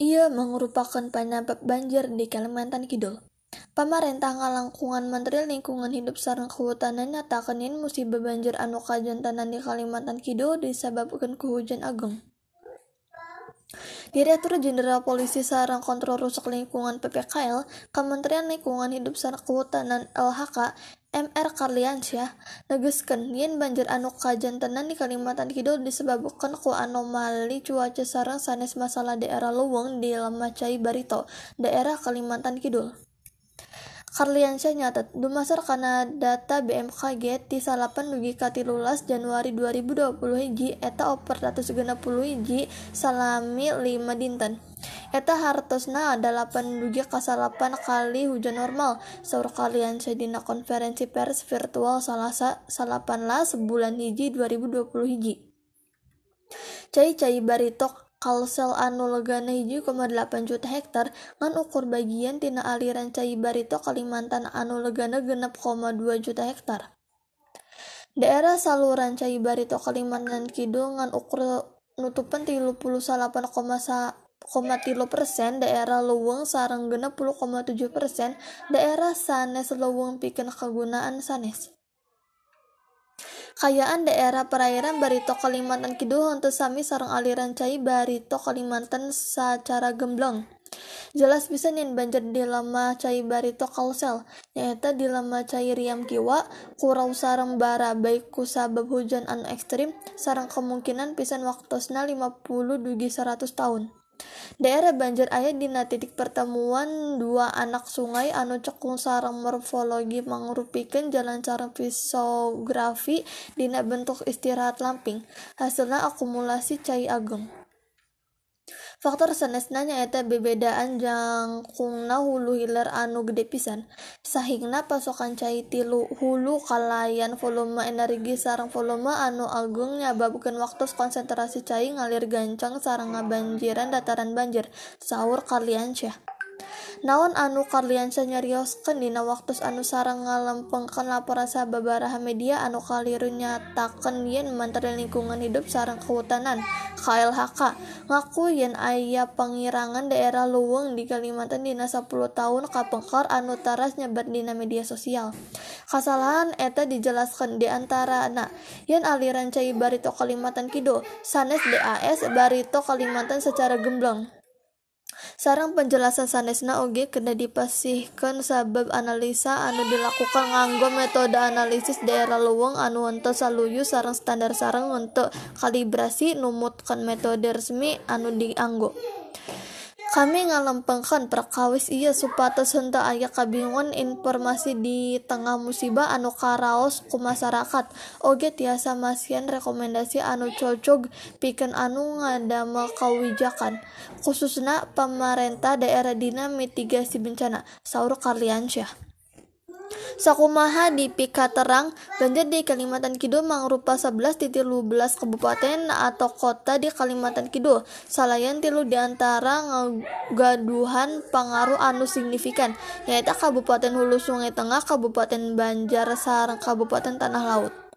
Ia merupakan penyebab banjir di Kalimantan Kidul. Pemerintah ngalangkungan Menteri Lingkungan Hidup sareng Kehutanan nyatakeun musibah banjir anu kajantanan di Kalimantan Kidul disebabkan ku hujan agung. Direktur Jenderal Polisi sarang Kontrol Rusak Lingkungan PPKL, Kementerian Lingkungan Hidup sareng Kehutanan LHK, MR Karliansyah negeskeun yen banjir anu kajantenan di Kalimantan Kidul disebabkan ku anomali cuaca sareng sanes masalah daerah luwung di Lemacai Barito, daerah Kalimantan Kidul. Karliansyah nyatet dumasar kana data BMKG ti salapan dugi ka tilulas Januari 2020 hiji eta puluh hiji salami lima dinten. Eta hartosna delapan dugi ka salapan kali hujan normal. Saur Karliansyah dina konferensi pers virtual salasa salapan las bulan hiji 2020 hiji. Cai-cai baritok kalsel anu legana 1,8 juta hektar ngan ukur bagian tina aliran cai barito Kalimantan anu legana genep 2 juta hektar. Daerah saluran cai barito Kalimantan Kidul ngan ukur nutupan 38,3 persen daerah luwung sarang genep 10,7 persen daerah sanes luwung pikeun kegunaan sanes Kayaan daerah perairan Barito Kalimantan Kidul untuk sami sarang aliran cai Barito Kalimantan secara gemblong. Jelas bisa nih banjir di lama cai Barito Kalsel, nyata di lama cai Riam Kiwa, kurau sarang bara baik ku sabab hujan anu ekstrim, sarang kemungkinan pisan waktosna 50 dugi 100 tahun. Daerah banjir ayah dina titik pertemuan dua anak sungai anu cekung sarang morfologi mangrupikan jalan cara fisografi dina bentuk istirahat lamping. Hasilnya akumulasi cai ageng faktor sanesna nyaeta bebedaan jangkungna hulu hilir anu gede pisan. Sahingna pasokan cai tilu hulu kalayan volume energi sarang volume anu agung nyababkeun waktu konsentrasi cai ngalir gancang sarang ngabanjiran dataran banjir. Sahur Karliansyah naon anu Karliansyah nyarioskeun dina waktu anu sarang ngalempengkeun laporan sababaraha media anu kaliru nyatakeun yen Menteri Lingkungan Hidup sarang Kehutanan KLHK ngaku yen aya pengirangan daerah luwung di Kalimantan dina 10 tahun kapengkar anu taras nyebar dina media sosial. Kasalahan eta dijelaskan di antara anak yen aliran cai Barito Kalimantan Kidul sanes DAS Barito Kalimantan secara gemblong sarang penjelasan sanesna oge kena dipasihkan sabab analisa anu dilakukan nganggo metode analisis daerah luwung anu untuk saluyu sarang standar sarang untuk kalibrasi numutkan metode resmi anu dianggo kami ngalempengkan perkawis ia supados henteu aya kabingungan informasi di tengah musibah anu karaos ku masyarakat oge tiasa masian rekomendasi anu cocog pikeun anu ngadamel kawijakan khususna pamarentah daerah dina mitigasi bencana. Saur karliansyah Sakumaha di Pika Terang, banjir di Kalimantan Kidul mangrupa 11 titik 12 kabupaten atau kota di Kalimantan Kidul. Salayan tilu di antara ngagaduhan pengaruh anu signifikan, yaitu Kabupaten Hulu Sungai Tengah, Kabupaten Banjar, sarang Kabupaten Tanah Laut.